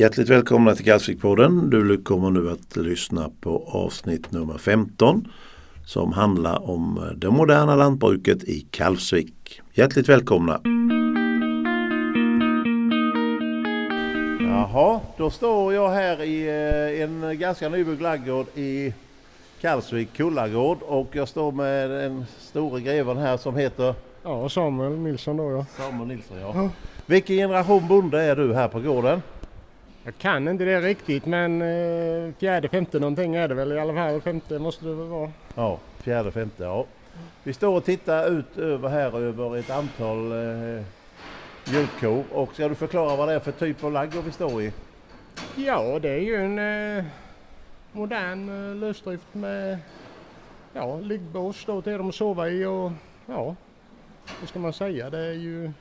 Hjärtligt välkomna till Kalvsvikpodden. Du kommer nu att lyssna på avsnitt nummer 15 som handlar om det moderna lantbruket i Kalvsvik. Hjärtligt välkomna! Jaha, då står jag här i eh, en ganska nybyggd laggård i Kalvsvik, Kullagård och jag står med den store greven här som heter Ja, Samuel Nilsson då ja. Samuel Nilsson ja. ja. Vilken generation bonde är du här på gården? Jag kan inte det riktigt men eh, fjärde, femte någonting är det väl i alla fall. Femte måste det väl vara. Ja, fjärde, femte ja. Vi står och tittar ut över här över ett antal eh, mjölkkor och ska du förklara vad det är för typ av laggård vi står i? Ja, det är ju en eh, modern eh, lösdrift med ja, liggbås då till dem att sova i och ja, vad ska man säga? Det är ju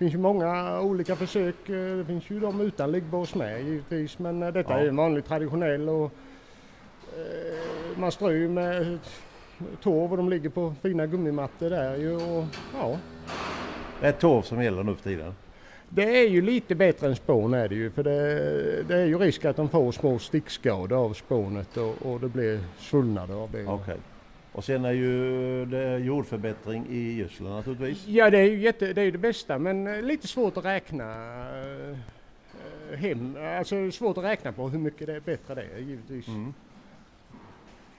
finns ju många olika försök. Eh, det finns ju de utan liggbås med givetvis men eh, detta ja. är en vanlig traditionell och eh, man strör med torv och de ligger på fina gummimattor där ju och ja. Det är torv som gäller nu för tiden? Det är ju lite bättre än spån är det ju för det, det är ju risk att de får små stickskador av spånet och, och det blir svullnader av det. Okay. Och sen är ju det jordförbättring i gödseln naturligtvis. Ja det är ju jätte, det, är det bästa men eh, lite svårt att räkna äh, hem, alltså svårt att räkna på hur mycket det är bättre det är givetvis. Mm.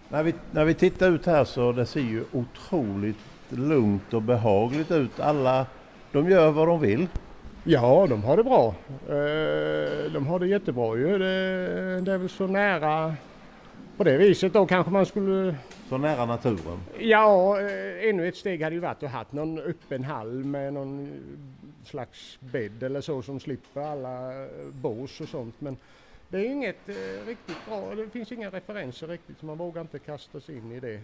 När, vi, när vi tittar ut här så det ser ju otroligt lugnt och behagligt ut. Alla de gör vad de vill. Ja, de har det bra. De har det jättebra ju. Det, det är väl så nära på det viset då kanske man skulle... Så nära naturen? Ja, eh, ännu ett steg hade ju varit att ha någon öppen hall med någon slags bädd eller så som slipper alla bås och sånt. Men det är inget eh, riktigt bra, det finns inga referenser riktigt så man vågar inte kasta sig in i det.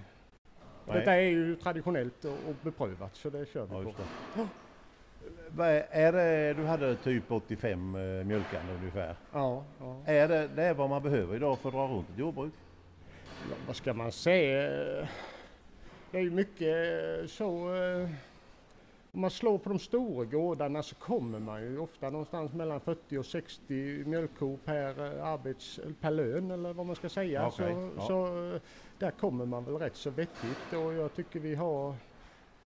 Nej. Detta är ju traditionellt och, beprövat så det kör vi ja, på. Är det, du hade typ 85 eh, mjölkande ungefär? Ja, ja. Är det, det är vad man behöver idag för att dra runt ett jordbruk? Ja, vad ska man säga? Det är ju mycket så eh, om man slår på de stora gårdarna så kommer man ju ofta någonstans mellan 40 och 60 mjölkkor per, eh, arbets, per lön eller vad man ska säga. Okay, så, ja. så eh, där kommer man väl rätt så vettigt och jag tycker vi har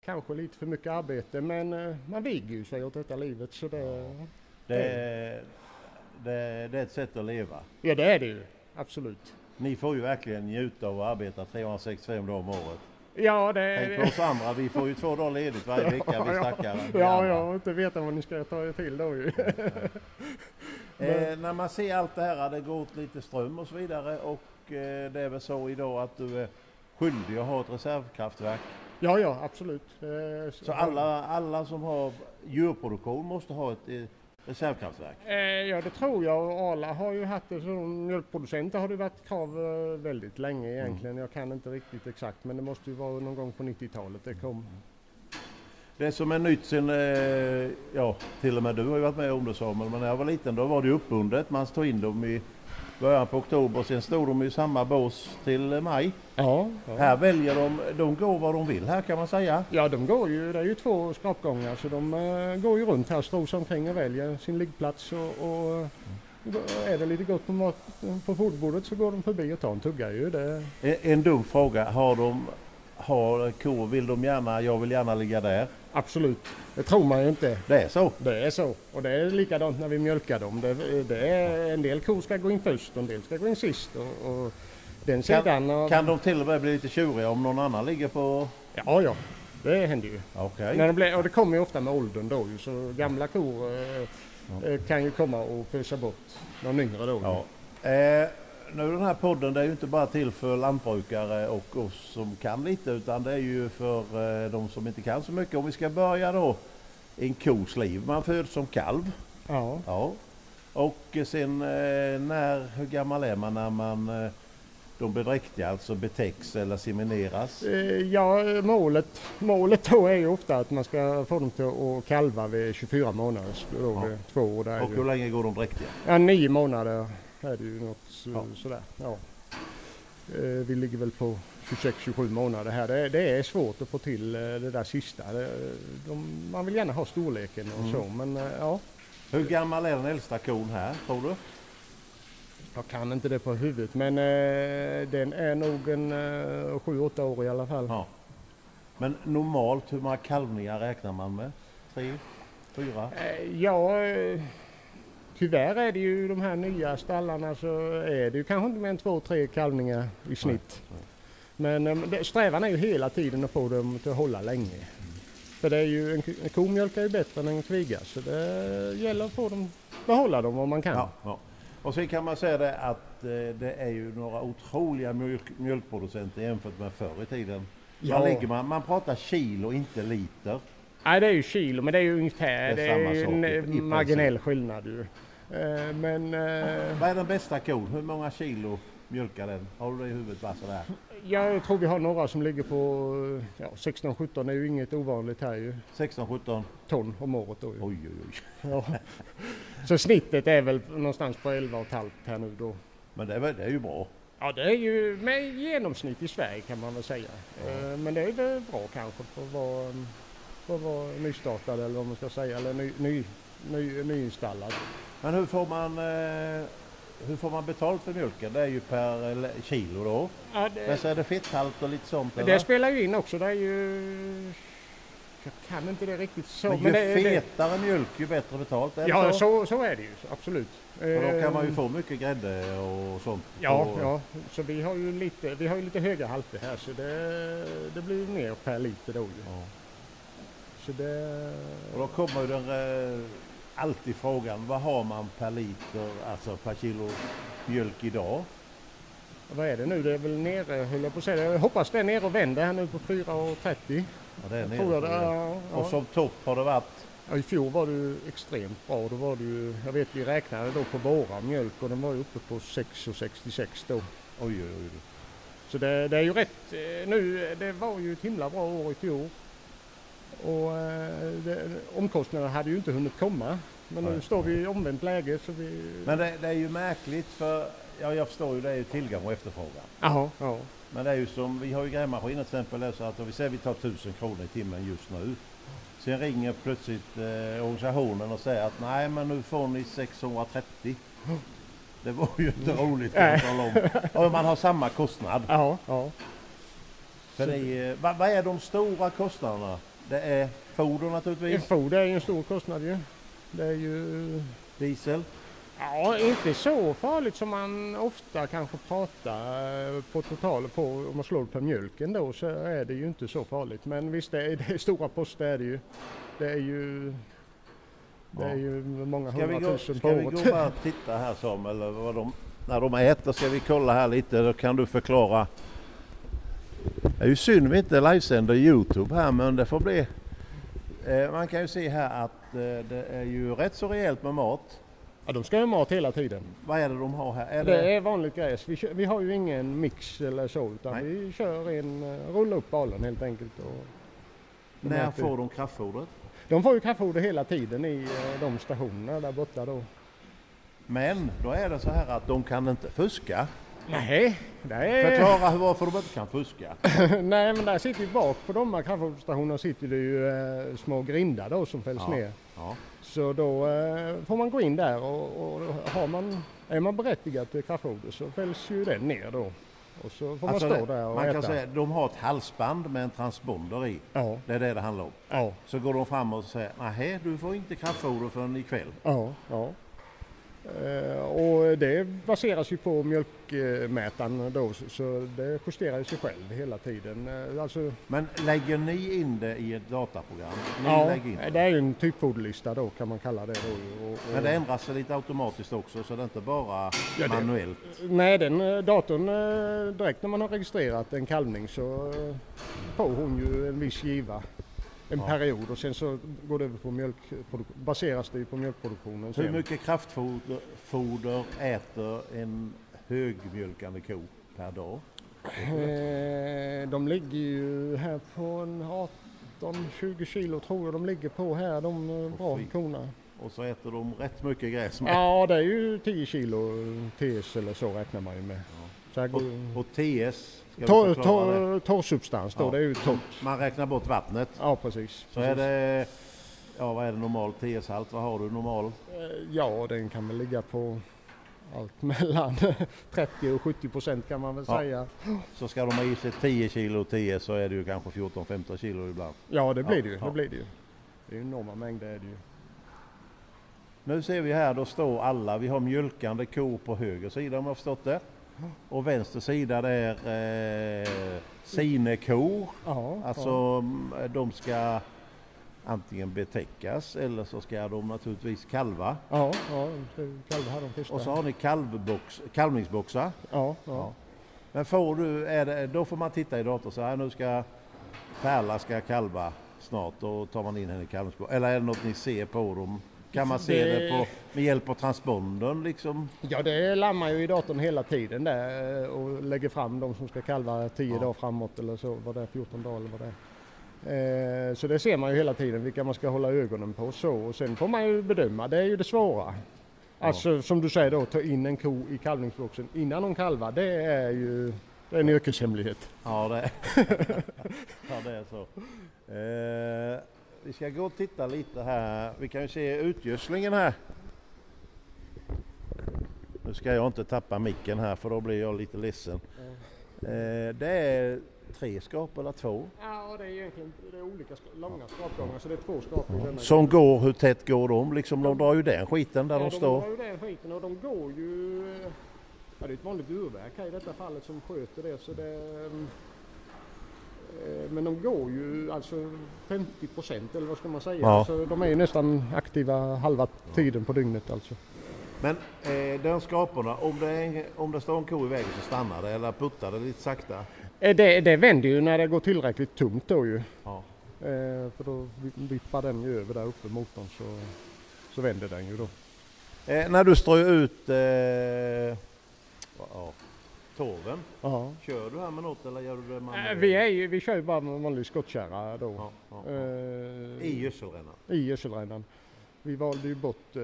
kanske lite för mycket arbete men man viger ju sig åt detta livet så det... Det, det, det, det är ett sätt att leva. Ja det är det ju, absolut. Ni får ju verkligen njuta av att arbeta 365 dagar om året. Ja, det... Tänk på oss andra, vi får ju två dagar ledigt varje vecka, vi stackare. Ja, ja, inte veta vad ni ska ta er till då ju. eh, när man ser allt det här, det går åt lite ström och så vidare och eh, det är väl så idag att du är skyldig att ha ett reservkraftverk? Ja, ja, absolut. Eh, så alla, alla som har djurproduktion måste ha ett eh, reservkraftverk? Eh, ja det tror jag Arla har ju haft det som mjölkproducenter har det varit krav eh, väldigt länge egentligen. Mm. Jag kan inte riktigt exakt men det måste ju vara någon gång på 90-talet det kom. Det som är nytt sen, eh, ja till och med du har ju varit med om det Samuel, men när jag var liten då var det uppbundet. Man stod in dem i början på oktober. Sen stod de i samma bås till maj. Ja, ja. Här väljer de, de går vad de vill här kan man säga. Ja de går ju, det är ju två skrapgångar så de uh, går ju runt här, strosar omkring och väljer sin liggplats och, och uh, är det lite gott på, mat, på foderbordet så går de förbi och tar en tugga ju. Det... En, en dum fråga, har de har kor, vill de gärna, jag vill gärna ligga där? Absolut, det tror man ju inte. Det är så? Det är så. Och det är likadant när vi mjölkar dem. Det, det är, en del kor ska gå in först och en del ska gå in sist. Och, och den kan, av... kan de till och med bli lite tjuriga om någon annan ligger på... Ja, ja. Det händer ju. Okay. När de blir, och det kommer ju ofta med åldern då ju, så gamla kor eh, ja. Eh, kan ju komma och fösa bort någon yngre då. Ja. Eh, nu den här podden det är ju inte bara till för lantbrukare och oss som kan lite utan det är ju för eh, de som inte kan så mycket. Om vi ska börja då en kos liv. Man föds som kalv. Ja. ja. Och sen eh, när, hur gammal är man när man eh, de blir dräktiga, alltså betäcks eller semineras? Ja, målet, målet då är ju ofta att man ska få dem till att kalva vid 24 månader. Då ja. två år och hur länge går de dräktiga? Ja, nio månader är det ju något så, ja. sådär. Ja. Eh, vi ligger väl på 26-27 månader här. Det, det, är svårt att få till eh, det där sista. De, man vill gärna ha storleken och mm. så men eh, ja. Hur gammal är den äldsta kon här tror du? Jag kan inte det på huvudet men eh, den är nog en eh, 7-8 år i alla fall. Ja. Men normalt, hur många kalvningar räknar man med? Tre? Fyra? Eh, ja, eh, tyvärr är det ju de här nya stallarna så är det ju kanske inte mer än två, tre kalvningar i snitt. Men eh, det, strävan är ju hela tiden att få dem att hålla länge. För det är ju, en, en ko mjölkar ju bättre än en kviga så det gäller att få dem, behålla dem om man kan. Ja, ja. Och sen kan man säga det att eh, det är ju några otroliga mjölk, mjölkproducenter jämfört med förr i tiden. Ja. Man, ligger, man, man pratar kilo, inte liter. Nej det är ju kilo men det är ju ungefär, Det det är är, samma ju en marginell skillnad ju. Eh, Men eh, Vad är den bästa kon? Hur många kilo mjölkar den? Har du det i huvudet bara sådär? jag tror vi har några som ligger på ja, 16-17, det är ju inget ovanligt här ju. 16-17? Ton om året då ju. Oj oj oj. Ja. Så snittet är väl någonstans på 11,5 här nu då. Men det är, väl- det är ju bra. Ja det är ju med genomsnitt i Sverige kan man väl säga. Eh, Men det är väl bra kanske för att vara, för att vara nystartad eller vad man ska säga, eller ny, ny, ny, nyinstallad. Men hur får man eh, hur får man betalt för mjölken? Det är ju per kilo då. Ja, Men det, så är det fetthalt och lite sånt det eller? spelar ju in också. Det är ju... Jag kan inte det riktigt så. Men ju det, det, fetare mjölk ju bättre betalt. Är det ja så? så, så är det ju absolut. Och då kan man ju Eh, få mycket grädde och sånt. Ja, på- ja, så vi har ju lite, vi har ju lite höga halter här så det, det blir mer per liter då ju. Ja. Så det... Och då kommer ju den eh, alltid frågan, vad har man per liter, alltså per kilo mjölk idag? Vad är det nu? Det är väl nere, höll jag på att säga. Jag hoppas det är nere och vänder här nu på 4,30. Ja, det är nere Tror jag på det. det. Ja, Och som topp har det varit, Ja, I fjol var det ju extremt bra. Då var det ju, jag vet vi räknade då på våra mjölk och den var ju uppe på 6,66 då. oj oj oj. Så det, det är ju rätt eh, nu. Det var ju ett himla bra år i fjol. Och eh, det, omkostnaderna hade ju inte hunnit komma. Men nu står vi i omvänt läge så vi... Men det, det är ju märkligt för, ja jag förstår ju det är ju tillgång och efterfrågan. Jaha, ja. Men det är ju som, vi har ju grävmaskiner till exempel, så att om vi säger vi tar 1000 kronor i timmen just nu. Sen ringer plötsligt eh, organisationen och säger att nej men nu får ni 630. Det var ju inte roligt kan jag tala om. Och man har samma kostnad. Ja, ja. För det är, vad, vad är de stora kostnaderna? Det är foder En naturligtvis, foder är ju en stor kostnad ju. Det är ju... diesel. Ja, inte så farligt som man ofta kanske pratar eh, på total på om man slår på mjölken då så är det ju inte så farligt. Men visst det är, det är stora poster är det ju. Det är ju det är ju många Ska hundratusen på ska vi året. gå och titta här eller vad de, när de äter ska vi kolla här lite, då kan du förklara. Det är ju synd vi inte livesänder Youtube här men det får bli. Eh, man kan ju se här att eh, det är ju rätt så rejält med mat. Ja, de ska ha mat hela tiden. Vad är det de har här? Är Det det, är vanligt gräs. Vi, kör, vi har ju ingen mix eller så utan Nej. vi kör en, eh, rulla upp balen helt enkelt. Och när äter- får de kraftfodret? de får ju kraftfoder hela tiden i de stationerna där borta då. Men då är det så här att de kan inte fuska. Nej, det är... Förklara hur- varför de inte kan fuska. Nej men där sitter ju bak på de här kraftfoderstationerna sitter det ju eh, små grindar då som fälls Ja. ner. Ja. Så då eh, får man gå in där och, och har man, är man berättigad till kraftfoder så fälls ju den ner då. Och så får Alltså, man stå där och man äta. kan säga de har ett halsband med en transponder i. Ja, Det är det det handlar om. ja, Så går de fram och säger nej du får inte kraftfoder förrän ikväll. ja, ja. Eh, och det baseras ju på mjölkmätaren då så- det justerar ju sig själv hela tiden. Eh, Alltså, Men lägger ni in det i ett dataprogram? Ni ja, det det. är en typfoderlista då kan man kalla det då. Och, och, Men det ändras sig lite automatiskt också så det är inte bara Ja, det- manuellt. Nej, den eh, datorn direkt när man har registrerat en kalvning så får hon ju en viss giva en Ja. period och sen så går det över på mjölkproduktion, baseras det på mjölkproduktionen Hur sen. mycket kraftfoder foder äter en högmjölkande ko per dag? Eh, de ligger ju här på en 18-20 kilo tror jag de ligger på här de eh, bra fy. korna. Och så äter de rätt mycket gräs med. Ja det är ju 10 kilo TS eller så räknar man ju med. Här Och, och TS, Torr- Torrsubstans då, Ja. det är ju torrt. Man räknar bort vattnet. Ja precis. Så är det ja vad är det normalt TS-halt? Vad har du normal? Eh, Ja, den kan väl ligga på allt mellan 30 och 70 procent kan man väl Ja. säga. Så ska de ha i sig 10 kilo TS så är det ju kanske 14-15 kilo ibland. Ja, det blir Ja, det ju. Det blir det ju. Det är ju enorma mängder är det ju. Nu ser vi här, då står alla, vi har mjölkande kor på höger sida om jag har förstått det. Och vänster sida det är eh, sinekor. Ja, Alltså mm, de ska antingen betäckas eller så ska de naturligtvis kalva. ja, ja, här de första. Och så har ni kalvbox, kalvningsboxar. ja, ja. Men får du, det, då får man titta i datorn så här nu ska Pärla ska kalva snart. Då tar man in henne i kalvningsbox. Eller är det något ni ser på dem? Kan man se det, Det- på, med hjälp av transpondern liksom? Ja, det lammar ju i datorn hela tiden där eh, och lägger fram de som ska kalva 10 Ja. dagar framåt eller så, vad det är, 14 dagar eller vad det är. Eh, Så det ser man ju hela tiden vilka man ska hålla ögonen på så och sen får man ju bedöma, det är ju det svåra. Alltså som du säger då, ta in en ko i kalvningsboxen innan hon kalvar, det är ju det är en yrkeshemlighet. Ja det, ja, det är så. Eh, vi ska gå och titta lite här. Vi kan ju se utgödslingen här. Nu ska jag inte tappa micken här för då blir jag lite ledsen. Eh, det är tre skap eller två? Ja, det är egentligen det är olika sk- långa skrapgångar så det är två skrap denna. Som går, hur tätt går de? Liksom, de drar ju den skiten där ja, de de står. drar ju den skiten och de går ju... Ja, det är ett vanligt urverk här i detta fallet som sköter det. Så det eh, men de går ju alltså 50 procent eller vad ska man säga. Ja. Så de är ju nästan aktiva halva tiden på dygnet alltså. Men eh, den skraporna, om det, en- om det står en ko i vägen så stannar det eller puttar det lite sakta? Eh, Det, det vänder ju när det går tillräckligt tungt då ju. Ja. Eh, för då vi- vippar den ju över där uppe motorn så, så vänder den ju då. Eh, när du strör ut eh, ja, torven, Ja. kör du här med något eller gör du det manuellt? Eh, Vi, är ju, vi kör ju bara med vanlig skottkärra då. Ja, ja, ja. Eh, I gödselrännan? I gödselrännan. Vi valde ju bort... Eh,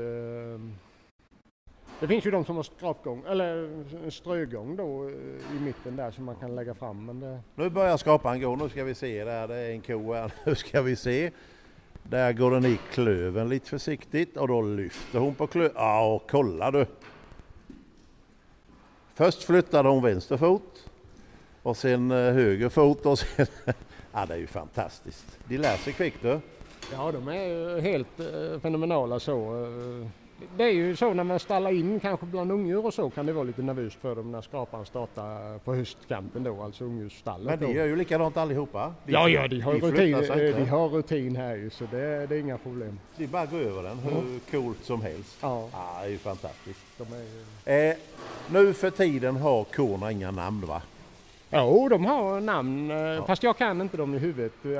det finns ju de som har skrapgång, eller en strögång då eh, i mitten där som man kan lägga fram. Men det, Nu börjar skrapan gå, nu ska vi se där, det är en ko här, nu ska vi se. Där går den i klöven lite försiktigt och då lyfter hon på klöven. Ja, och kolla du! Först flyttade hon vänster fot och sen eh, höger fot och sen... Ja, det är ju fantastiskt. De lär sig kvickt du. ja, de är ju helt eh, fenomenala så. Eh, det är ju så när man stallar in kanske bland ungdjur och så kan det vara lite nervöst för dem när skrapan startar på höstkanten då, alltså ungdjursstallet. Men de gör ju likadant allihopa. De- Ja, ja, de har, de rutin, eh, de har rutin här ju så det, det är inga problem. De bara går över den hur coolt som helst. Ja, Ja, det är ju fantastiskt. är. Eh, nu för tiden har korna inga namn va? Jo, de har namn, eh, Ja. fast jag kan inte dem i huvudet. Eh,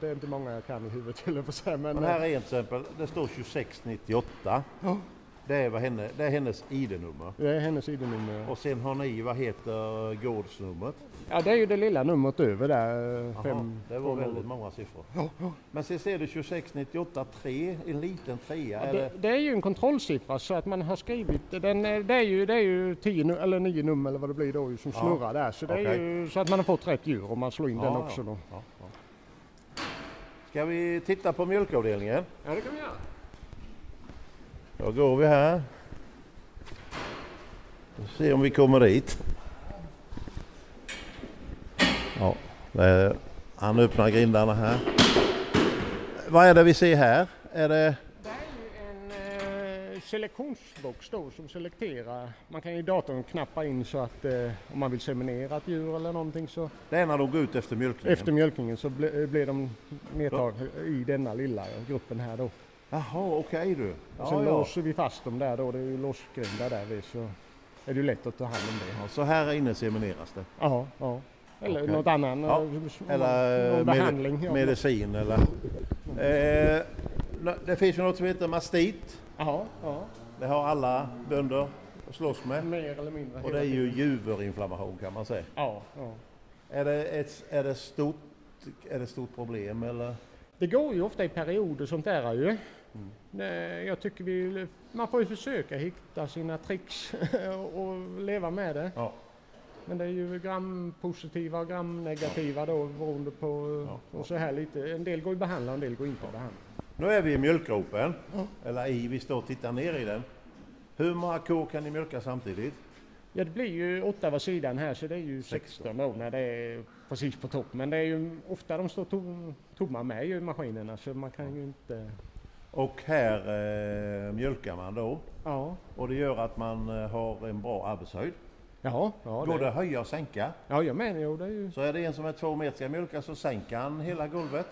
Det är inte många jag kan i huvudet, höll jag på att säga. Men, Men här är en till exempel, det står 2698. Ja. Det är, vad henne, det är hennes ID-nummer. det är hennes ID-nummer. Och sen har ni, vad heter gårdsnumret? Ja, det är ju det lilla numret över där. eh, Jaha, Fem, det var väldigt många siffror. Ja, ja. Men sen ser du 2698 3, en liten trea. Ja, är det, det, är ju en kontrollsiffra så att man har skrivit den, det är ju, det är ju tio eller nio nummer eller vad det blir då som snurrar där. Så det är Okej. ju så att man har fått rätt djur om man slår in den också då. Ska vi titta på mjölkavdelningen? Ja, det kan vi göra. Då går vi här. Och se om vi kommer dit. Ja, är, han öppnar grindarna här. Vad är det vi ser här? Är det... Det är en eh, selektionsbox då som selekterar. Man kan i datorn knappa in så att eh, om man vill seminera ett djur eller någonting så Det är när de går ut efter mjölkningen? efter mjölkningen så bli, blir de nedtagna i denna lilla gruppen här då. Jaha, okej du. Och sen Ja, ja. låser vi fast dem där då. Det är ju låsgrindar där vid så är det ju lätt att ta hand om det. Ja, så här inne semineras det? Ja, ja. Eller Okej. något annan Ja, eh, Eller någon med, behandling. ja. medicin eller... Eh, det finns ju något som heter mastit. Ja, ja. Det har alla bönder att slåss med. Mer eller mindre. Och det är ju juverinflammation kan man säga. Ja, ja. Är det ett är det stort, är det ett stort problem eller? Det går ju ofta i perioder sånt där ju. Mm. Nej, Jag tycker vi, man får ju försöka hitta sina tricks och leva med det. Ja. Men det är ju grampositiva och gramnegativa då beroende på Ja. och så här lite. En del går ju behandla och en del går inte att behandla. Nu är vi i mjölkgropen. Eller i, vi står och tittar ner i den. Hur många kor kan ni mjölka samtidigt? Ja det blir ju åtta var sidan här så det är ju 16 då när det är precis på topp. Men det är ju ofta de står tom, tomma med ju maskinerna så man kan ju inte... Och här eh, mjölkar man då. Ja, Och det gör att man eh, har en bra arbetshöjd. ja, ja Går det att höja och sänka? Ja jag menar jo det är ju... Så är det en som är två meter ska mjölka så sänker han hela golvet.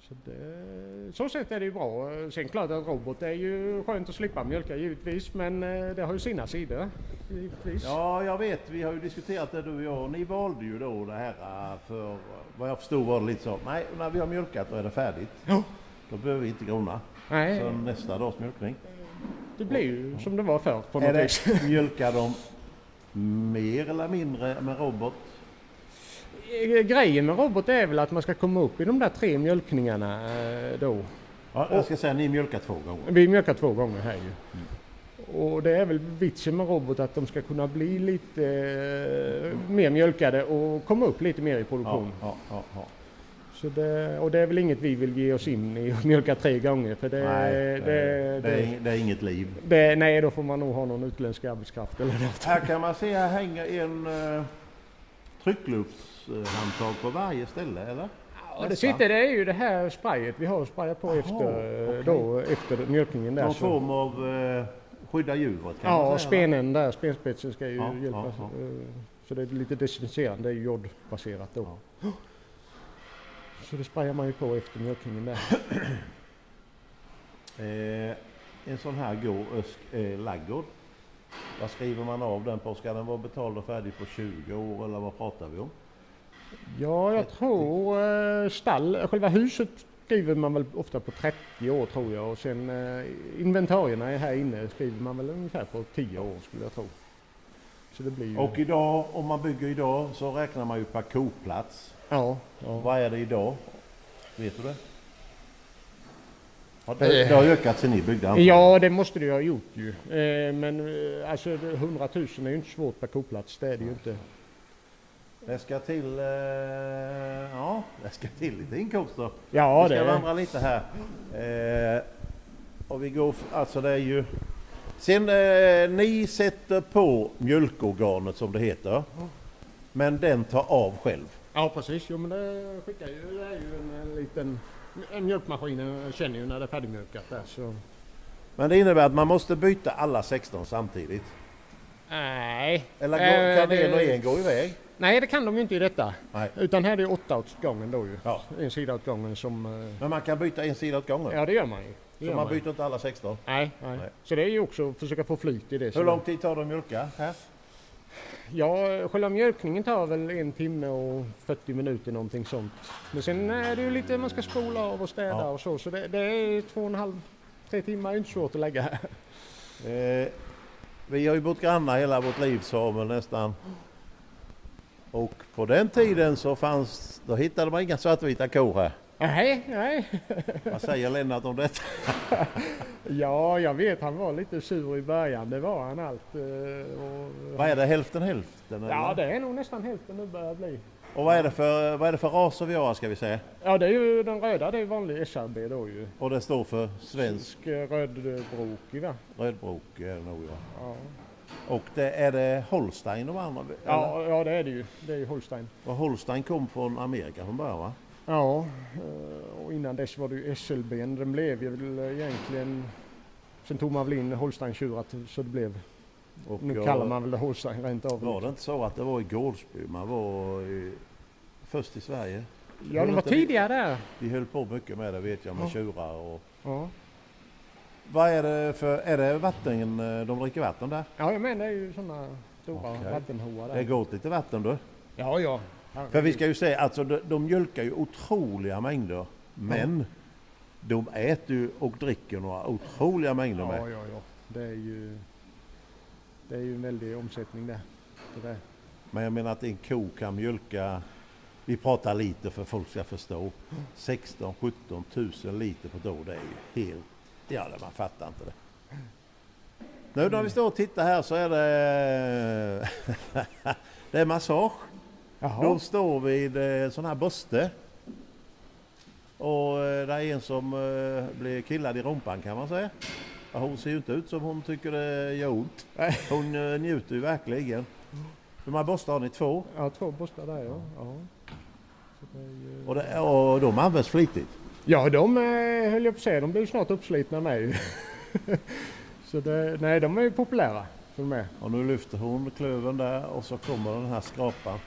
Så, det, så sett är det ju bra. Sen klart att robot är ju skönt att slippa mjölka givetvis men eh, det har ju sina sidor. Givetvis. Ja, jag vet. Vi har ju diskuterat det du och jag. Ni valde ju då det här eh, för vad jag förstod var det lite så. Nej, när vi har mjölkat då är det färdigt. Ja. Då behöver vi inte grona. Nej, Så nästa dags mjölkning. det blir ju som det var förr på Är något det, vis. mjölkar de mer eller mindre med robot? Eh, Grejen med robot är väl att man ska komma upp i de där tre mjölkningarna eh, då. Ja, jag ska säga ni mjölkar två gånger. Vi mjölkar två gånger här ju. Och det är väl vitsen med robot att de ska kunna bli lite eh, mer mjölkade och komma upp lite mer i produktion. ja, ja, ja. Så det, och det är väl inget vi vill ge oss in i och mjölka tre gånger för det, Nej, det, det, det, är, det är inget liv. det, nej då får man nog ha någon utländsk arbetskraft eller något. Här kan man se här hänger en uh, tryckluftshandtag på varje ställe, eller? Ja, det sitter det är ju det här sprayet vi har sprayat på Jaha, efter, okej. då, efter mjölkningen där. Någon så- form av uh, skydda djuret kan Ja, spenen där, spenspetsen ska ju Ja, hjälpa. ja, ja. eh, Så det är lite desinficerande, det är jodbaserat då. Så det sprayar man ju på efter mjölkningen där. Eh, en sån här går, ösk- eh, laggård. Vad skriver man av den på? Ska den vara betald och färdig på 20 år eller vad pratar vi om? Ja, jag tror eh, stall, själva huset skriver man väl ofta på 30 år tror jag och sen eh, inventarierna är här inne skriver man väl ungefär på 10 år skulle jag tro. Så det blir ju... Och idag, om man bygger idag så räknar man ju per koplats. Ja, ja. Vad är det idag? Vet du det? Har Eh. det, det har ökat sen ni byggde antagligen. Ja, det måste det ju ha gjort ju. Eh, men eh, alltså det- 100 000 är ju inte svårt per koplats, det är det ju inte. Det ska till, ja, det ska till lite inkomster. Ja, vi ska det vandra lite här. Och vi går, alltså det är ju... Sen ni sätter på mjölkorganet som det heter. Men den tar av själv. Ja precis, jo men det skickar ju, det är ju en, en liten en mjölkmaskin eh, känner ju när det är färdigmjölkat där så. Men det innebär att man måste byta alla 16 samtidigt. Nej. Eller Eh, går, kan det- en och en gå iväg? Nej det kan de ju inte i detta. Nej. Utan här är det åtta åt gången då ju. Ja. En sida åt gången som... eh, Men man kan byta en sida åt gången. Ja det gör man ju. Det så man man byter inte alla 16. Nej, nej, Nej. Så det är ju också att försöka få flyt i det. Hur lång tid tar det att mjölka här? Ja, själva mjölkningen tar väl en timme och 40 minuter någonting sånt. Men sen är det ju lite man ska spola av och städa Ja. och så. Så det, det är två och en halv, tre timmar är inte svårt att lägga här. Eh, vi har ju bott grannar hela vårt liv Samuel nästan. Och på den tiden så fanns, då hittade man inga svartvita kor här. Nej, nej. Vad säger Lennart om detta? Ja, jag vet han var lite sur i början. Det var han allt. eh, Och, Vad är det, hälften hälften? Ja, eller? det är nog nästan hälften nu börjar bli. Och vad är, det för, vad är det för raser vi har ska vi säga? Ja, det är ju den röda. Det är vanlig SRB då ju. Och det står för svensk Svensk eh, rödbrokig va? rödbrok är det nog ja. Ja. Och det, är det Holstein de andra? eller? Ja, ja, det är det ju. Det är ju Holstein. Och Holstein kom från Amerika från början va? Ja, eh, och innan dess var det ju SLB. Den blev ju väl egentligen... Sen tog man väl in Holstein-tjurar till- så det blev... Och Nu jag- kallar man väl det Holstein rent av. Var det inte så att det var i Gårdsby man var i, först i Sverige? Ja, de var det- tidigare där. Vi höll på mycket med det vet jag med Ja. tjurar och... Ja, Vad är det för... Är det vatten? eh, De dricker vatten där? ja jag menar det är ju sådana stora Okej. vattenhoar Det där. går åt lite vatten du. Ja, ja. För vi ska ju säga, alltså de, de mjölkar ju otroliga mängder. Men de äter ju och dricker några otroliga mängder Ja, med. ja, ja. Det är ju... Det är ju en väldig omsättning där. Det där. Men jag menar att en ko kan mjölka, vi pratar liter för folk ska förstå, 16-17 tusen liter på ett år. Det är ju helt, ja man fattar inte det. Nu när vi står och tittar här så är det, det är massage. Jaha. De står vid eh, sån här borste. Och eh, det är en som eh, blir killad i rumpan kan man säga. Ja, Hon ser ju inte ut som hon tycker det gör ont. Hon eh, njuter ju verkligen. Hur många borstar har ni? Två? Ja, två borstar där ja. ja. Så det är ju... Och, det, och de används flitigt. Ja, de eh, höll jag på att säga, de blir ju snart uppslitna med. Så det, nej, de är ju populära. De är. Och nu lyfter hon klöven där och så kommer den här skrapan.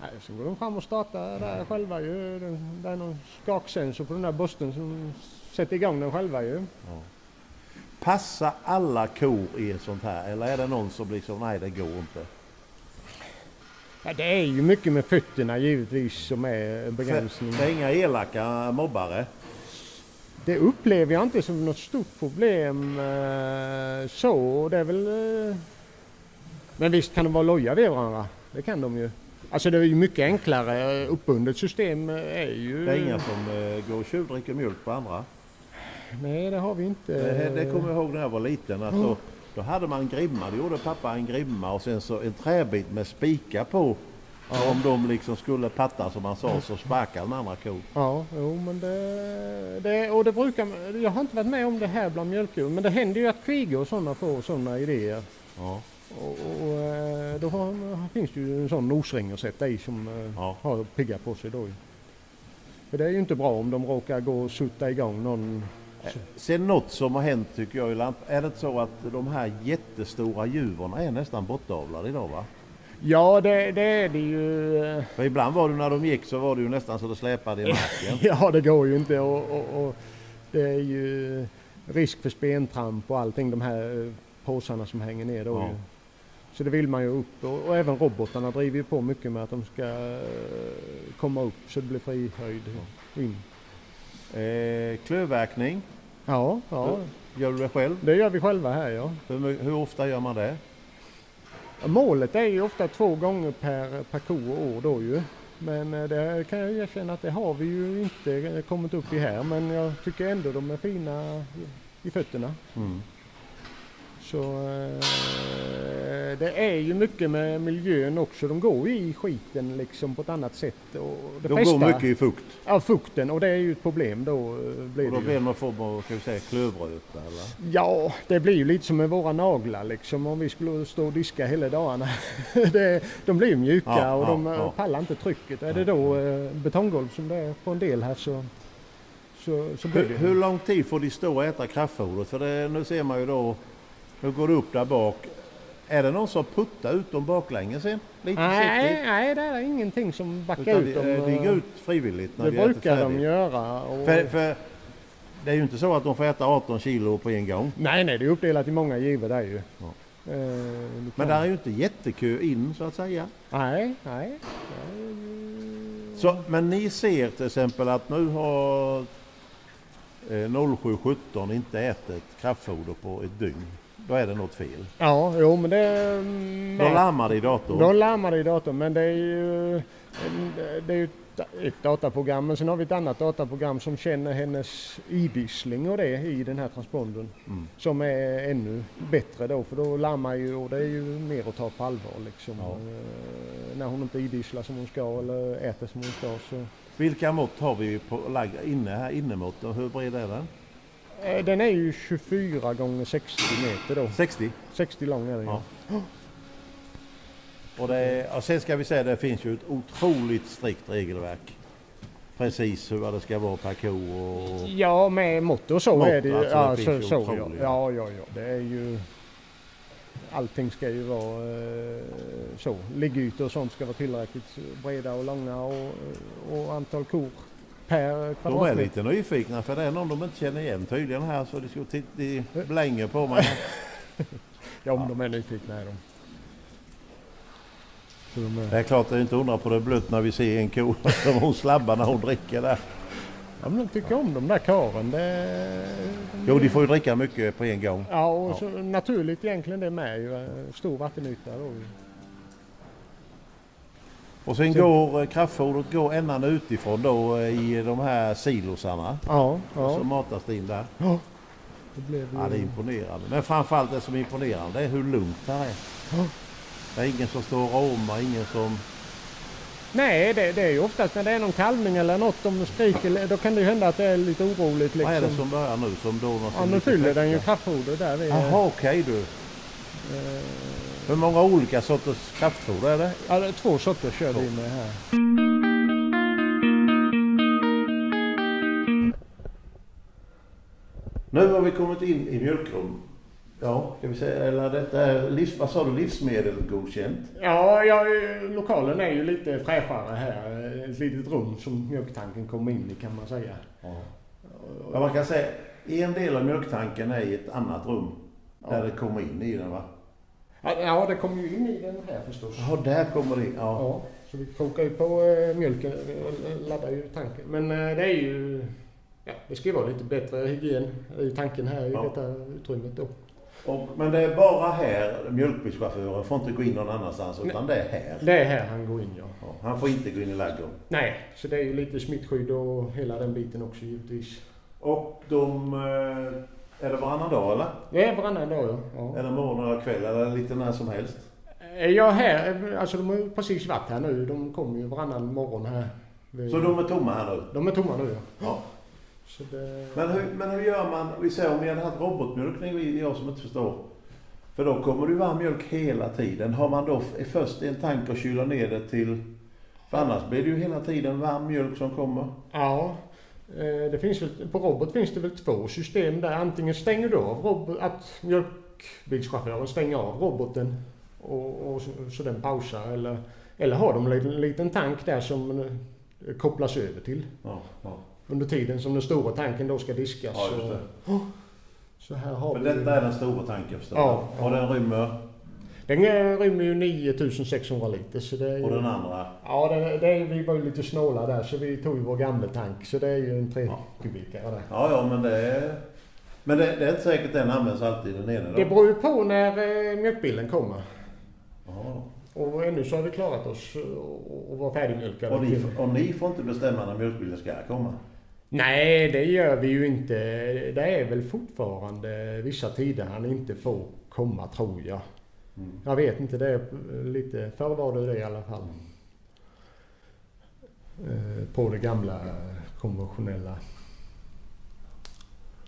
Nej, så går de fram och startar där själva ju. Det är någon skaksensor på den där borsten som sätter igång den själva ju. Passar alla kor i ett sånt här eller är det någon som liksom, nej det går inte? Ja, det är ju mycket med fötterna givetvis som är en För begränsning. det är inga elaka mobbare. Det upplever jag inte som något stort problem eh, så. Det är väl... Men visst kan de vara loja vid varandra. Det kan de ju. Alltså det är ju mycket enklare. Uppbundet system eh, är ju... Det är inga som eh, går och tjuvdricker mjölk på andra. Nej, det har vi inte. Det, det kommer jag ihåg när jag var liten. Att då, då hade man en grimma. Då gjorde pappa en grimma och sen så en träbit med spikar på. Och om de liksom skulle patta som man sa så sparkade den andra kon. Ja, jo men det, det... Och det brukar... Jag har inte varit med om det här bland mjölkdjur. Men det händer ju att kvigor och sådana får sådana idéer. Ja. Och, och eh, då har, finns det ju en sån nosring att sätta i som eh, Ja. har pigga på sig då. För det är ju inte bra om de råkar gå och sutta igång någon. Sen något som har hänt tycker jag i lamp Är det inte så att de här jättestora djuren är nästan bortavlade idag va? Ja det, det är det ju. eh, För ibland var det när de gick så var det ju nästan så det släpade i marken. Ja det går ju inte och, och, och det är ju risk för spentramp och allting de här eh, påsarna som hänger ner då Ja. Så det vill man ju upp och, och även robotarna driver ju på mycket med att de ska eh, komma upp så det blir fri höjd in. Eh, klövverkning, Ja, ja, gör du det själv? det gör vi själva här ja. Hur, hur ofta gör man det? Målet är ju ofta två gånger per, ko och år då ju. Men eh, det kan jag erkänna att det har vi ju inte kommit upp i här. Men jag tycker ändå de är fina i, fötterna. Mm. Så eh, det är ju mycket med miljön också. De går i skiten liksom på ett annat sätt. Och det De flesta, går mycket i fukt Ja, fukten och det är ju ett problem då. eh, Blir och då det blir det någon form av ska vi säga, klövröta eller? Ja, det blir ju lite som med våra naglar liksom. Om vi skulle stå och diska hela dagarna. det, de blir ju mjuka Ja, och de eh, ja. pallar inte trycket. Är det då eh, betonggolv som det är på en del här så, så, så Hur, hur lång tid får de stå och äta kraftfodret? För det, nu ser man ju då, nu går det upp där bak. Är det någon som puttar ut dem baklänges? Lite Nej, nej, det är ingenting som backar Utan ut de, dem. eh, de eh, går ut frivilligt när Det de äter brukar de göra. Och... För, för det är ju inte så att de får äta 18 kilo på en gång. Nej, nej, det är uppdelat i många givor där ju. Ja. Eh, Men där är ju inte jättekö in så att säga. Nej, nej. Ju- Så, men ni ser till exempel att nu har eh, 0717 inte ätit kraftfoder på ett dygn. Då är det något fel. Ja, jo men det... mm, Då larmar det i datorn. Då larmar det i datorn men det är ju, det är ju ett- dataprogram men sen har vi ett annat dataprogram som känner hennes idissling och det i den här transpondern. Mm. Som är ännu bättre då för då larmar ju och det är ju mer att ta på allvar liksom. Ja. Eh, När hon inte idisslar som hon ska eller äter som hon ska så. Vilka mått har vi på inne här? Innemått och hur bred är den? Eh, Den är ju 24 gånger 60 meter då. 60. 60 lång är den Ja. ja. Och, det och sen ska vi säga det finns ju ett otroligt strikt regelverk. Precis hur det ska vara per ko och... Ja, med mått och så Mått, är det ju. alltså, ja, det så, finns ju så, ja. ja, ja, ja. Det är ju... Allting ska ju vara eh, så. Liggytor och sånt ska vara tillräckligt breda och långa och, och antal kor per De är kvadratmeter. lite nyfikna för det är någon de inte känner igen tydligen här så de ska titta, de blänger på mig. Ja, men de är nyfikna är de. De är, Det är klart det är inte undra på det blött när vi ser en ko som hon slabbar när hon dricker där. ja, men de tycker om de där karen. Det, Jo, de får ju dricka mycket på en gång. Ja, och Ja. Naturligt egentligen det med ju. eh, Stor vattenyta då. Och sen Så- går eh, kraftfodret går ändan utifrån då eh, i de här silosarna. Ja, Så ja. matas det in där. Det blev ju... Ja, det är imponerande. Men framförallt det som är imponerande är hur lugnt det här är. Ja. Det är ingen som står och råmar, ingen som... Nej, det, det är ju oftast när det är någon kalvning eller något de skriker, då kan det ju hända att det är lite oroligt. Liksom. Vad är det som börjar nu? Som då ja, nu fyller den ju kraftfoder där. Jaha, okej du. eh, Hur många olika sorters kraftfoder är det? ja, det är två sorter kör vi med här. Nu har vi kommit in i mjölkrum. Ja, ska vi säga, eller detta är, livs, vad sa du, livsmedelgodkänt? Ja, ja, lokalen är ju lite fräschare här. Ett litet rum som mjölktanken kommer in i kan man säga. Ja. ja, man kan säga, en del av mjölktanken är i ett annat rum. Där Ja. det kommer in i den va? Ja, det kommer ju in i den här förstås. Ja, där kommer det in. Ja. Ja, så vi kokar ju på eh, mjölken, eh, laddar ju tanken. Men eh, det är ju, ja, det ska ju vara lite bättre hygien i tanken här i Ja. detta utrymmet då. Och, men det är bara här mjölkbilschauffören får inte gå in någon annanstans utan det är här. Det är här han går in ja. Ja, han får inte gå in i ladugården. Nej, så det är ju lite smittskydd och hela den biten också givetvis. Och de... eh, Är det varannan dag eller? Det är varannan dag ja. ja. Eller morgon eller kväll eller lite när som helst? Är jag här, alltså de har ju precis varit här nu. De kommer ju varannan morgon här. Så de är tomma här nu? de är tomma nu ja. Ja. Det... Men hur, men hur gör man? Vi säger om vi hade haft robotmjölkning, jag som inte förstår. För då kommer det ju varm mjölk hela tiden. Har man då först en tank och kyler ner det till... För annars blir det ju hela tiden varm mjölk som kommer. Ja, eh, det finns väl, på robot finns det väl två system där. Antingen stänger du av robot, att mjölkbilschauffören stänger av roboten och, och så, så den pausar. Eller, eller har de en liten, tank där som eh, kopplas över till. Ja, ja. Under tiden som den stora tanken då ska diskas. Ja, så, så här har För vi... detta är den stora tanken förstår Ja, jag. Och den rymmer... Den eh, rymmer ju 9600 liter. Så det är ju, Och den andra... Ja, det, det är, vi var ju lite snåla där så vi tog ju vår gamla tank. Så det är ju en 3 Ja. kubikare där. Ja, ja, men det är... Men det, det är inte säkert den används alltid den ena Det då. beror ju på när eh, mjölkbilen kommer. Ja. Och ännu så har vi klarat oss och, och var färdigmjölkade. Och, ni, och ni får inte bestämma när mjölkbilen ska komma? Nej, det gör vi ju inte. Det är väl fortfarande vissa tider han inte får komma tror jag. Mm. Jag vet inte, det är lite... Förr var det det i alla fall. Eh, På det gamla konventionella.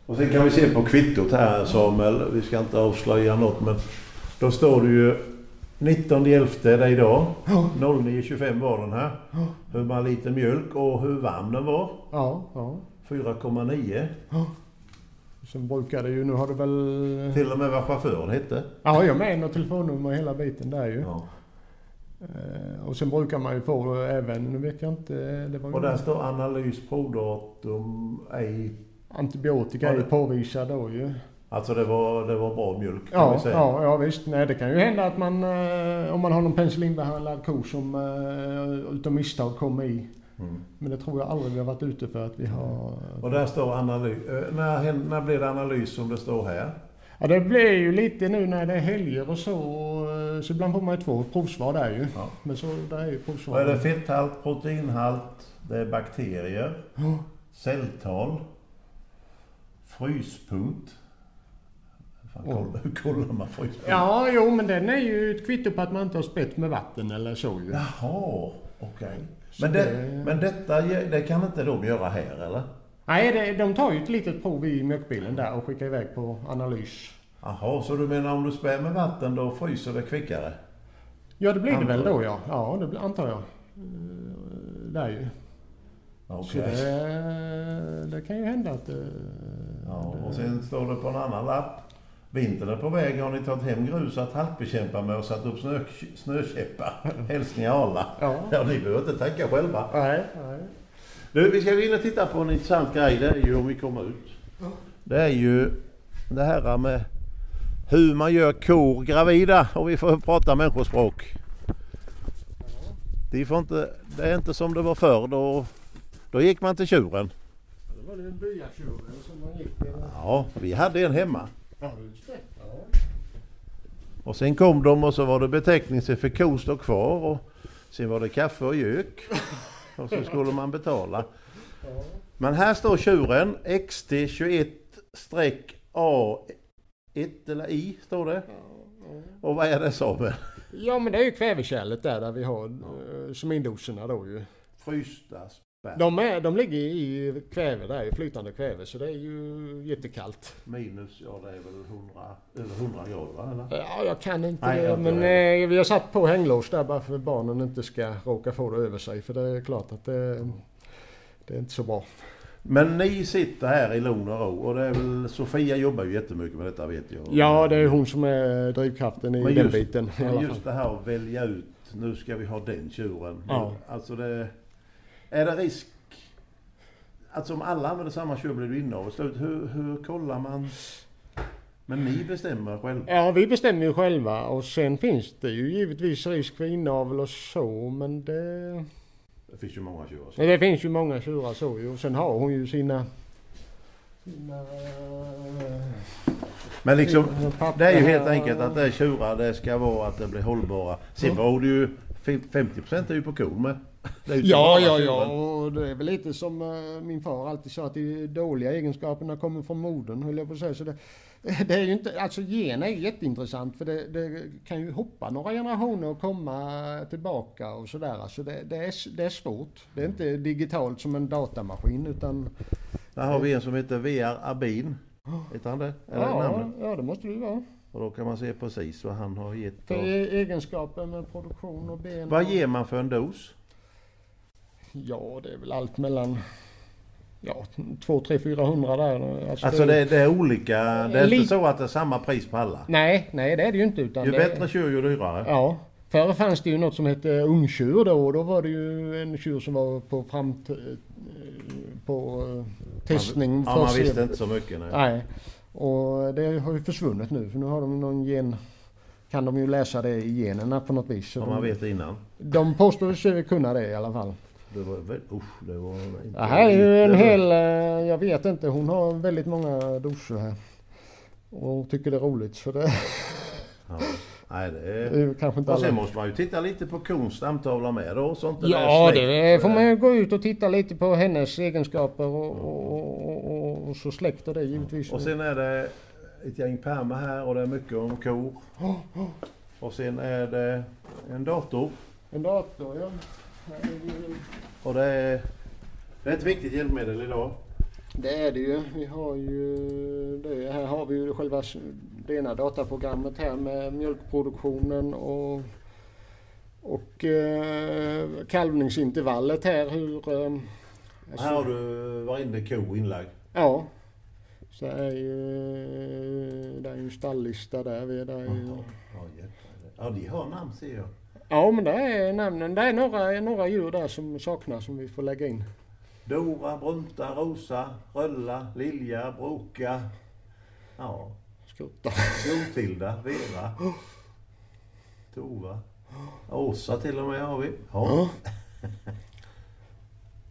Och sen kan vi se på kvittot här Samuel, vi ska inte avslöja något men då står det ju 19 11 det är idag. 09.25 var den här. Hur många liter mjölk och hur varm den var. Ja, ja. 4,9. Sen brukar det ju, nu har det väl... Till och med vad chauffören hette. Ja, jag med och telefonnummer och hela biten där ju. Ja. Eh, Och sen brukar man ju få även, nu vet jag inte, det var Och där står analys provdatum ej. antibiotika det- påvisad då ju. Alltså det var, det var bra mjölk kan vi Ja, säga. ja, ja visst. Nej, det kan ju hända att man, eh, om man har någon penicillinbehandlad ko som eh, utav misstag kommer i. Mm. Men det tror jag aldrig vi har varit ute för att vi har... Och där står analys. eh, När, när blir det analys som det står här? Ja, det blir ju lite nu när det är helger och så. eh, Så ibland får man ju två provsvar där ju. Ja. Men så där är ju provsvar. Vad är det? Fetthalt, proteinhalt, det är bakterier, Ja. celltal, fryspunkt. Fan, kolla, hur kollar man fryspunkt? Ja, jo, men den är ju ett kvitto på att man inte har spett med vatten eller så ju. Jaha, okej. Så Men, det, det- men detta det kan inte de göra här eller? Nej, det, de tar ju ett litet prov i mjölkbilen där och skickar iväg på analys. Jaha, så du menar om du spär med vatten då fryser det kvickare? Ja, det blir det Antar väl jag. då ja. Ja, det blir, antar jag. Eh, Där ju. Okej. Så det, det kan ju hända att det... Ja, det- och sen står det på en annan lapp. Vintern är på väg. Har ni tagit hem grus att halkbekämpa med och satt upp snö, snökäppar? Hälsning Arla. Ja. Ja, ni behöver inte tänka själva. Nej, nej. Du, vi ska gå in och titta på en intressant grej. Det är ju om vi kommer ut. Det är ju det här med hur man gör kor gravida. Och vi får prata människospråk. De får inte, det är inte som det var förr. Då, då gick man till tjuren. Det var det en byatjuren som man gick till. Ja, vi hade en hemma. Ja, just det. Ja. Och sen kom de och så var det beteckning sig för ko stå kvar. Och sen var det kaffe och gök. Och så skulle man betala. Ja. Men här står tjuren XT21-A1 eller I står det. Och vad är det Samuel? Ja men det är ju kvävekärlet där, där vi har eh, semindoserna då ju. Frysta. De, är, de ligger i kväve där, i flytande kväve, så det är ju jättekallt. Minus, ja det är väl 100, över 100 grader va? Eller? Ja, jag kan inte Nej, det, jag inte men det. eh, vi har satt på hänglås där bara för att barnen inte ska råka få det över sig. För det är klart att det, det är inte så bra. Men ni sitter här i lugn och ro och det är väl Sofia jobbar ju jättemycket med detta vet jag. Ja, det är hon som är drivkraften i Men den just- biten. I alla Men fall. just det här att välja ut, nu ska vi ha den tjuren. Ja. Alltså det, är det risk, alltså om alla använder samma tjur blir det innehav i slut. Hur, hur kollar man? Men ni bestämmer själva. Ja, vi bestämmer ju själva och sen finns det ju givetvis risk för inavel och så, men det... Det finns ju många tjurar. så. Det finns ju många tjurar så ju. Och sen har hon ju sina... sina eh, Men liksom, sina det är ju helt enkelt att det är tjurar, det ska vara att det blir hållbara. Sen var det ju, 50% är ju på kon med. Ja, ja, ja. Och det är väl lite som eh, min far alltid sa att de dåliga egenskaperna kommer från modern, höll jag på att säga. Så det, det är ju inte, alltså gen är jätteintressant för det, det kan ju hoppa några generationer och komma tillbaka och sådär. Alltså det, det, är, det är svårt. Det är inte digitalt som en datamaskin utan... Där har vi en som heter VR Abin. Heter han det? Det Ja, namnet? ja, det måste det ju vara. Och då kan man se precis vad han har gett. Och... egenskaper med produktion och ben. Vad ger man för en dos? Ja, det är väl allt mellan... Ja, 2, 3, 400 där. Alltså det, det är olika, det är inte så att det är samma pris på alla. Nej, nej det är det ju inte. Utan Ju bättre tjur ju dyrare. Ja. Förr fanns det ju något som hette ungtjur då och då var det ju en tjur som var på fram på eh, testning. Ja, man att se- visste inte så mycket. Nej. Nej. Och det har ju försvunnit nu för nu har de någon gen kan de ju läsa det i generna på något vis. Om man de, vet innan. de påstår sig kunna det i alla fall. Det var väl, usch, det var inte Det här är ju en hel, eh, jag vet inte, hon har väldigt många doser här. Och tycker det är roligt så det Ja. Nej, det är är... kanske inte Och sen alla. måste man ju titta lite på kons stamtavla med då. Så inte Ja, det släkt. får man ju gå ut och titta lite på hennes egenskaper och, och, och, och, och så släkt och det givetvis. Och sen är det ett gäng pärmar här och det är mycket om kor. Och sen är det en dator. En dator, ja. Och det är, det är ett viktigt hjälpmedel idag. Det är det ju. Vi har ju det. Här har vi ju själva det ena dataprogrammet här med mjölkproduktionen och, och eh, kalvningsintervallet här. Hur, eh, alltså- Här har du varenda ko inlagd. Ja. Så är ju, det är ju en stalllista där. Vi är där ju. Ja, de har namn ser jag. Ja men det är namnen. Det är några, några djur där som saknas som vi får lägga in. Dora, Brunta, Rosa, Rölla, Lilja, Broka. Ja, Skutta. Jotilda, Vera. Tova. Åsa till och med har vi. Ja.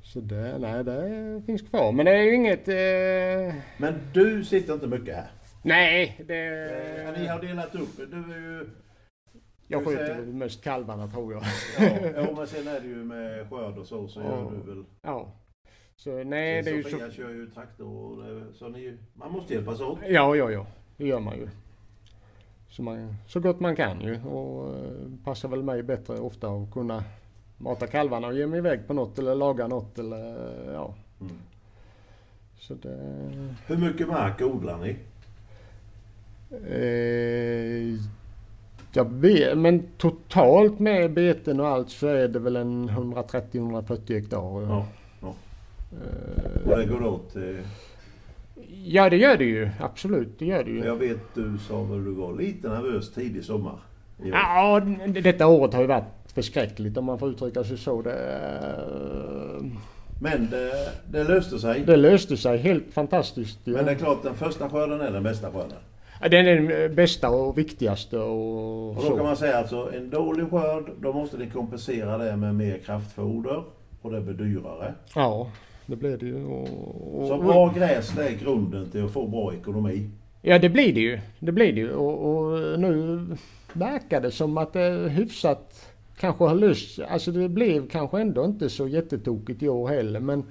Så det, nej det finns kvar. Men det är ju inget... Eh, Men du sitter inte mycket här. nej, det... Ni har delat upp. Du är ju... Jag väl mest kalvarna tror jag. Ja, ja, men sen är det ju med skörd och så, så Ja. gör du väl... Ja. Så nej, det är ju så... Sofia kör ju traktor och så ni, man måste hjälpas åt. Ja, ja, ja. Det gör man ju. Så, man, så gott man kan ju. Och eh, passar väl mig bättre ofta att kunna mata kalvarna och ge mig iväg på något eller laga något eller eh, ja. Mm. Så det... Hur mycket mark odlar ni? Eh, jag vet, men totalt med beten och allt så är det väl en 130-140 hektar. Ja, ja. Eh, Och det går åt till... ja, det gör det ju. Absolut, det gör det ju. Jag vet du sa väl du var lite nervös tidig sommar. Ja, detta året har ju varit förskräckligt om man får uttrycka sig så. Det, eh, Men det, det löste sig. det löste sig helt fantastiskt. ju. Men det är klart den första skörden är den bästa skörden. Den är den bästa och viktigaste och, Och då så. kan man säga alltså en dålig skörd, då måste ni kompensera det med mer kraftfoder. Och det blir dyrare. Ja, det blev det ju. Och, och, Så bra gräs det är grunden till att få bra ekonomi. Ja, det blir det ju. Det blir det ju. Och, och nu verkar det som att det hyfsat kanske har löst Alltså det blev kanske ändå inte så jättetokigt i år heller men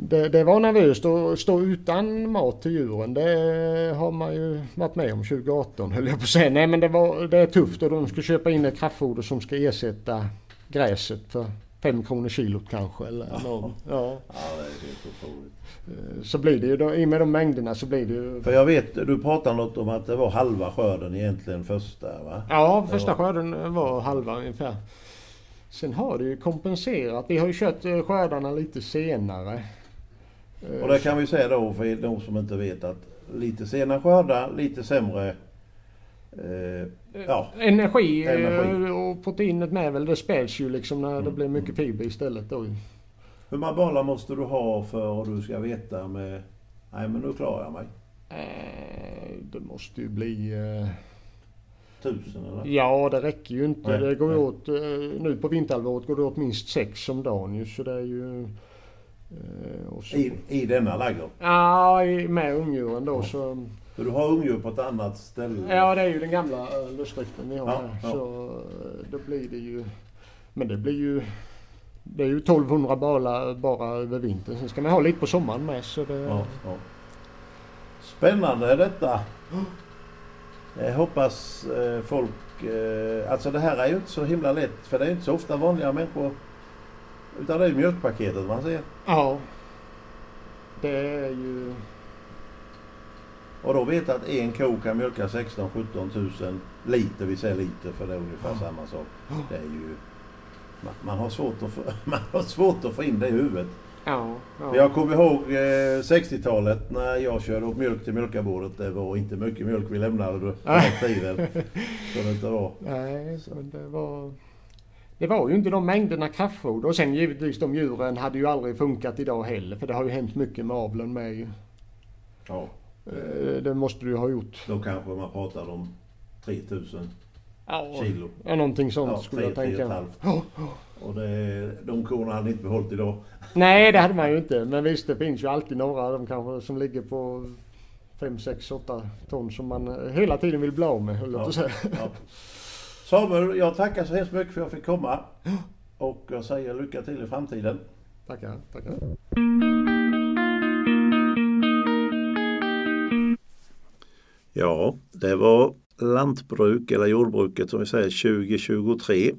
det, det var nervöst att stå utan mat till djuren. Det har man ju varit med om 2018 höll jag på att säga. Nej men det, var, det är tufft och de ska köpa in ett kraftfoder som ska ersätta gräset för 5 kronor kilot kanske. Eller någon. Ja. ja, det är helt otroligt. Eh, så blir det ju, då, i och med de mängderna så blir det ju... För jag vet, du pratade något om att det var halva skörden egentligen första va? Ja, första var... skörden var halva ungefär. Sen har det ju kompenserat. Vi har ju kört eh, skördarna lite senare. Och det kan vi säga då för de som inte vet att lite sena skördar, lite sämre eh, ja, energi, energi, och proteinet med väl det späds ju liksom när mm. det blir mycket fiber istället då. Hur många bollar måste du ha för att du ska veta med Nej men nu klarar jag mig? Eh, det måste ju bli... Eh, Tusen eller? Ja det räcker ju inte. Nej, det går nej. åt, eh, nu på vinterhalvåret går det åt minst sex om dagen ju så det är ju... Eh, så... I, I denna ladugård? Ja, med ungdjuren då ja. så... Så du har ungdjur på ett annat ställe? Ja det är ju den gamla lustdriften vi har ja. Ja. Så då blir det ju... Men det blir ju... Det är ju 1200 balar bara över vintern. Sen ska man ha lite på sommaren med. Så det... ja, ja. Spännande detta. Jag hoppas eh, folk... Eh, alltså det här är ju inte så himla lätt för det är inte så ofta vanliga människor. Utan det är mjölkpaketet man ser. Ja. Det är ju... Och då vet att en ko kan mjölka 16-17 tusen liter. Vi säger liter för det är ungefär ja. samma sak. Det är ju man, har svårt att få, man har svårt att få in det i huvudet. Ja, ja. Jag kommer ihåg eh, 60-talet när jag körde upp mjölk till mjölkarbordet. Det var inte mycket mjölk vi lämnade på den tiden. Så det inte var. Nej, men det var... Det var ju inte de mängderna kraftfoder och sen givetvis de djuren hade ju aldrig funkat idag heller för det har ju hänt mycket med avlen med ju. Ja. Eh, det måste du ju ha gjort. Då kanske man pratar om 3000 ja, kilo. Ja, någonting sånt ja, skulle 3, jag tänka. Ja. Och det, de korna hade inte behållit idag. Nej, det hade man ju inte. Men visst, det finns ju alltid några de kanske som ligger på 5, 6, 8 ton som man hela tiden vill bli av med, höll jag ja, säga. Samuel, jag tackar så hemskt mycket för att jag fick komma. Och jag säger lycka till i framtiden. Tackar, tackar. Ja, det var lantbruk eller jordbruket som vi säger 2023.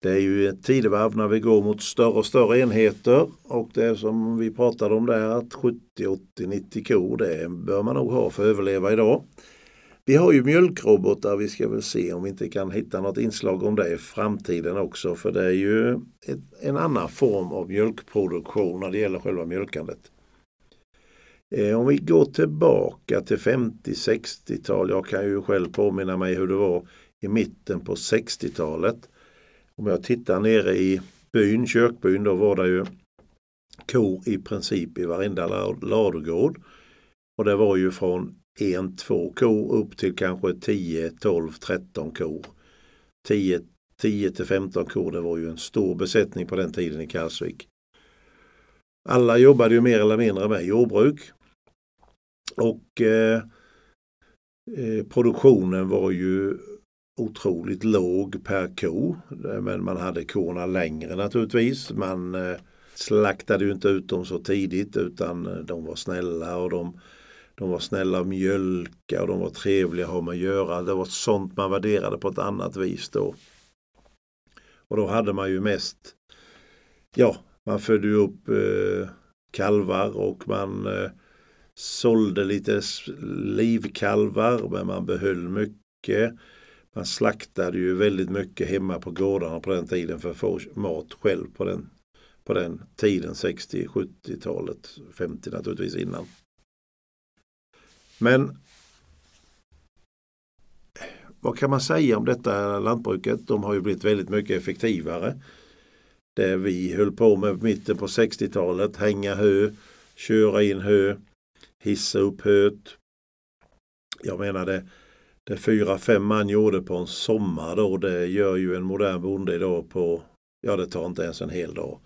Det är ju ett tidevarv när vi går mot större och större enheter och det som vi pratade om där att 70, 80, 90 kor det bör man nog ha för att överleva idag. Vi har ju mjölkrobotar, vi ska väl se om vi inte kan hitta något inslag om det i framtiden också för det är ju ett, en annan form av mjölkproduktion när det gäller själva mjölkandet. Eh, om vi går tillbaka till 50-60-tal, jag kan ju själv påminna mig hur det var i mitten på 60-talet. Om jag tittar nere i byn, kökbyn, då var det ju kor i princip i varenda ladugård. Och det var ju från en, två kor upp till kanske 10, 12, 13 kor. 10, 10 till 15 kor, det var ju en stor besättning på den tiden i Karlsvik. Alla jobbade ju mer eller mindre med jordbruk. Och eh, eh, produktionen var ju otroligt låg per ko. Men man hade korna längre naturligtvis. Man eh, slaktade ju inte ut dem så tidigt utan eh, de var snälla och de, de var snälla och mjölka och de var trevliga att ha med att göra. Det var sånt man värderade på ett annat vis då. Och då hade man ju mest, ja, man födde ju upp eh, kalvar och man eh, sålde lite livkalvar men man behöll mycket. Man slaktade ju väldigt mycket hemma på gårdarna på den tiden för att få mat själv på den, på den tiden, 60, 70-talet, 50 naturligtvis innan. Men vad kan man säga om detta lantbruket? De har ju blivit väldigt mycket effektivare. Det vi höll på med mitten på 60-talet, hänga hö, köra in hö, hissa upp höet. Jag menar det, det fyra, fem man gjorde på en sommar då, det gör ju en modern bonde idag på, ja det tar inte ens en hel dag.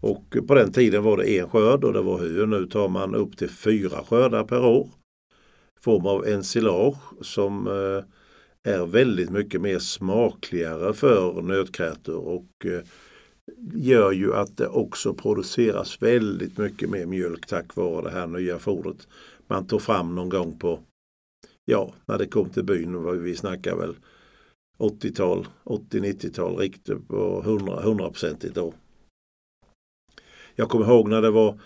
Och på den tiden var det en skörd och det var hö. Nu tar man upp till fyra skördar per år. Form av ensilage som eh, är väldigt mycket mer smakligare för nötkreatur och eh, gör ju att det också produceras väldigt mycket mer mjölk tack vare det här nya fodret. Man tog fram någon gång på, ja, när det kom till byn, vi snackar väl 80-tal, 80-90-tal riktigt på 100-procentigt då. Jag kommer ihåg när det var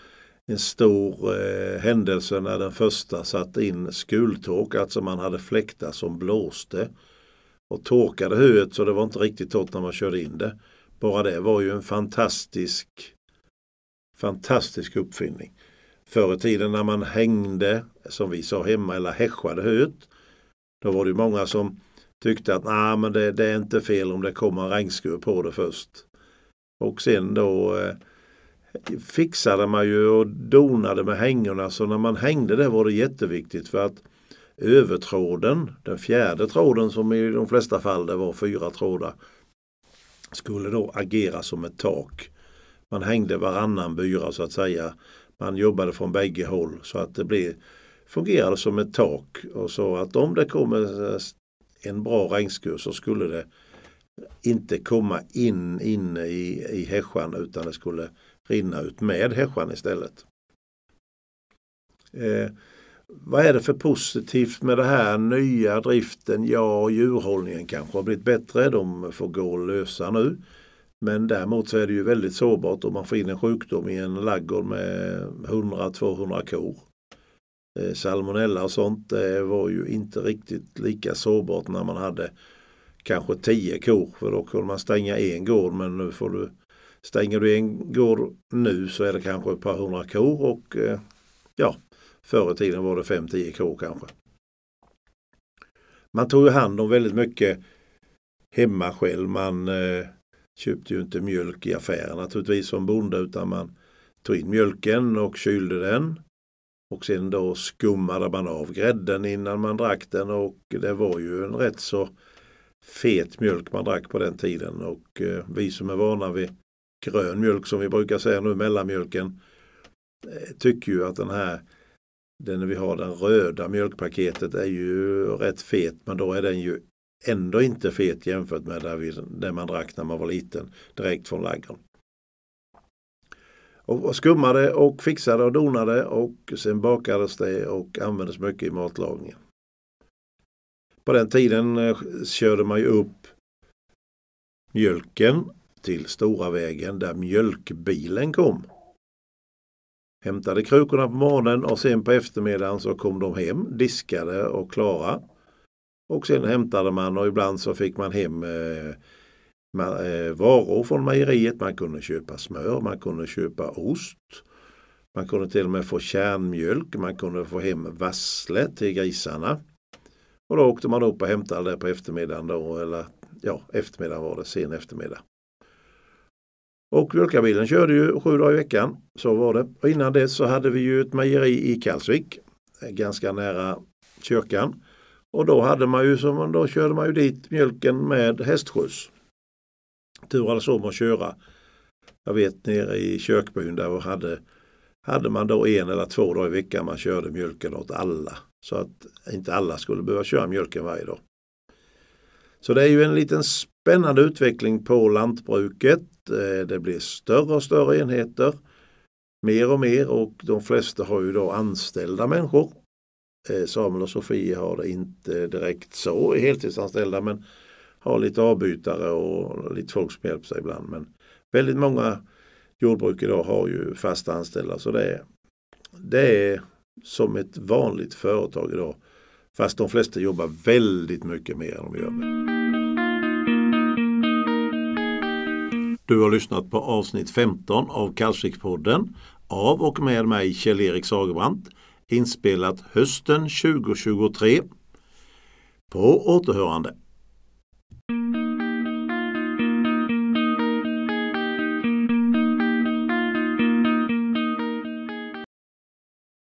en stor eh, händelse när den första satte in skultork, alltså man hade fläktar som blåste och torkade höet så det var inte riktigt torrt när man körde in det. Bara det var ju en fantastisk fantastisk uppfinning. Förr i tiden när man hängde, som vi sa hemma, eller häschade höet, då var det många som tyckte att nah, men det, det, är inte fel om det kommer en regnskur på det först. Och sen då eh, fixade man ju och donade med hängorna så när man hängde det var det jätteviktigt för att övertråden, den fjärde tråden som i de flesta fall det var fyra trådar, skulle då agera som ett tak. Man hängde varannan byra så att säga. Man jobbade från bägge håll så att det blev, fungerade som ett tak. Och så att om det kommer en bra regnskur så skulle det inte komma in inne i, i häschan utan det skulle rinna ut med häschan istället. Eh, vad är det för positivt med det här nya driften? Ja, djurhållningen kanske har blivit bättre. De får gå lösa nu. Men däremot så är det ju väldigt sårbart om man får in en sjukdom i en laggård med 100-200 kor. Eh, salmonella och sånt det var ju inte riktigt lika sårbart när man hade kanske 10 kor. För då kunde man stänga en gård men nu får du Stänger du en gård nu så är det kanske ett par hundra kor och eh, ja, förr i tiden var det 5-10 kor kanske. Man tog ju hand om väldigt mycket hemma själv. Man eh, köpte ju inte mjölk i affären naturligtvis som bonde utan man tog in mjölken och kylde den. Och sen då skummade man av grädden innan man drack den och det var ju en rätt så fet mjölk man drack på den tiden och eh, vi som är vana vid grön mjölk som vi brukar säga nu, mellanmjölken, eh, tycker ju att den här den vi har den röda mjölkpaketet är ju rätt fet men då är den ju ändå inte fet jämfört med där, vi, där man drack när man var liten direkt från lagren. Och skummade och fixade och donade och sen bakades det och användes mycket i matlagningen. På den tiden eh, körde man ju upp mjölken till Stora vägen där mjölkbilen kom. Hämtade krukorna på morgonen och sen på eftermiddagen så kom de hem diskade och klara. Och sen hämtade man och ibland så fick man hem eh, eh, varor från mejeriet. Man kunde köpa smör, man kunde köpa ost. Man kunde till och med få kärnmjölk, man kunde få hem vassle till grisarna. Och då åkte man upp och hämtade det på eftermiddagen då, eller ja, eftermiddagen var det, sen eftermiddag. Och mjölkarbilen körde ju sju dagar i veckan. Så var det. Och innan dess så hade vi ju ett mejeri i Kalsvik. Ganska nära kyrkan. Och då hade man ju som då körde man ju dit mjölken med hästskjuts. Turades om att köra. Jag vet nere i kyrkbyn där hade, hade man då en eller två dagar i veckan man körde mjölken åt alla. Så att inte alla skulle behöva köra mjölken varje dag. Så det är ju en liten spännande utveckling på lantbruket. Eh, det blir större och större enheter. Mer och mer och de flesta har ju då anställda människor. Eh, Samuel och Sofie har det inte direkt så heltidsanställda men har lite avbytare och lite folk som hjälper sig ibland. Men väldigt många jordbruk idag har ju fasta anställda så det är, det är som ett vanligt företag idag. Fast de flesta jobbar väldigt mycket mer än de gör nu. Du har lyssnat på avsnitt 15 av Kalvsvikspodden av och med mig Kjell-Erik Sagerbrant inspelat hösten 2023. På återhörande.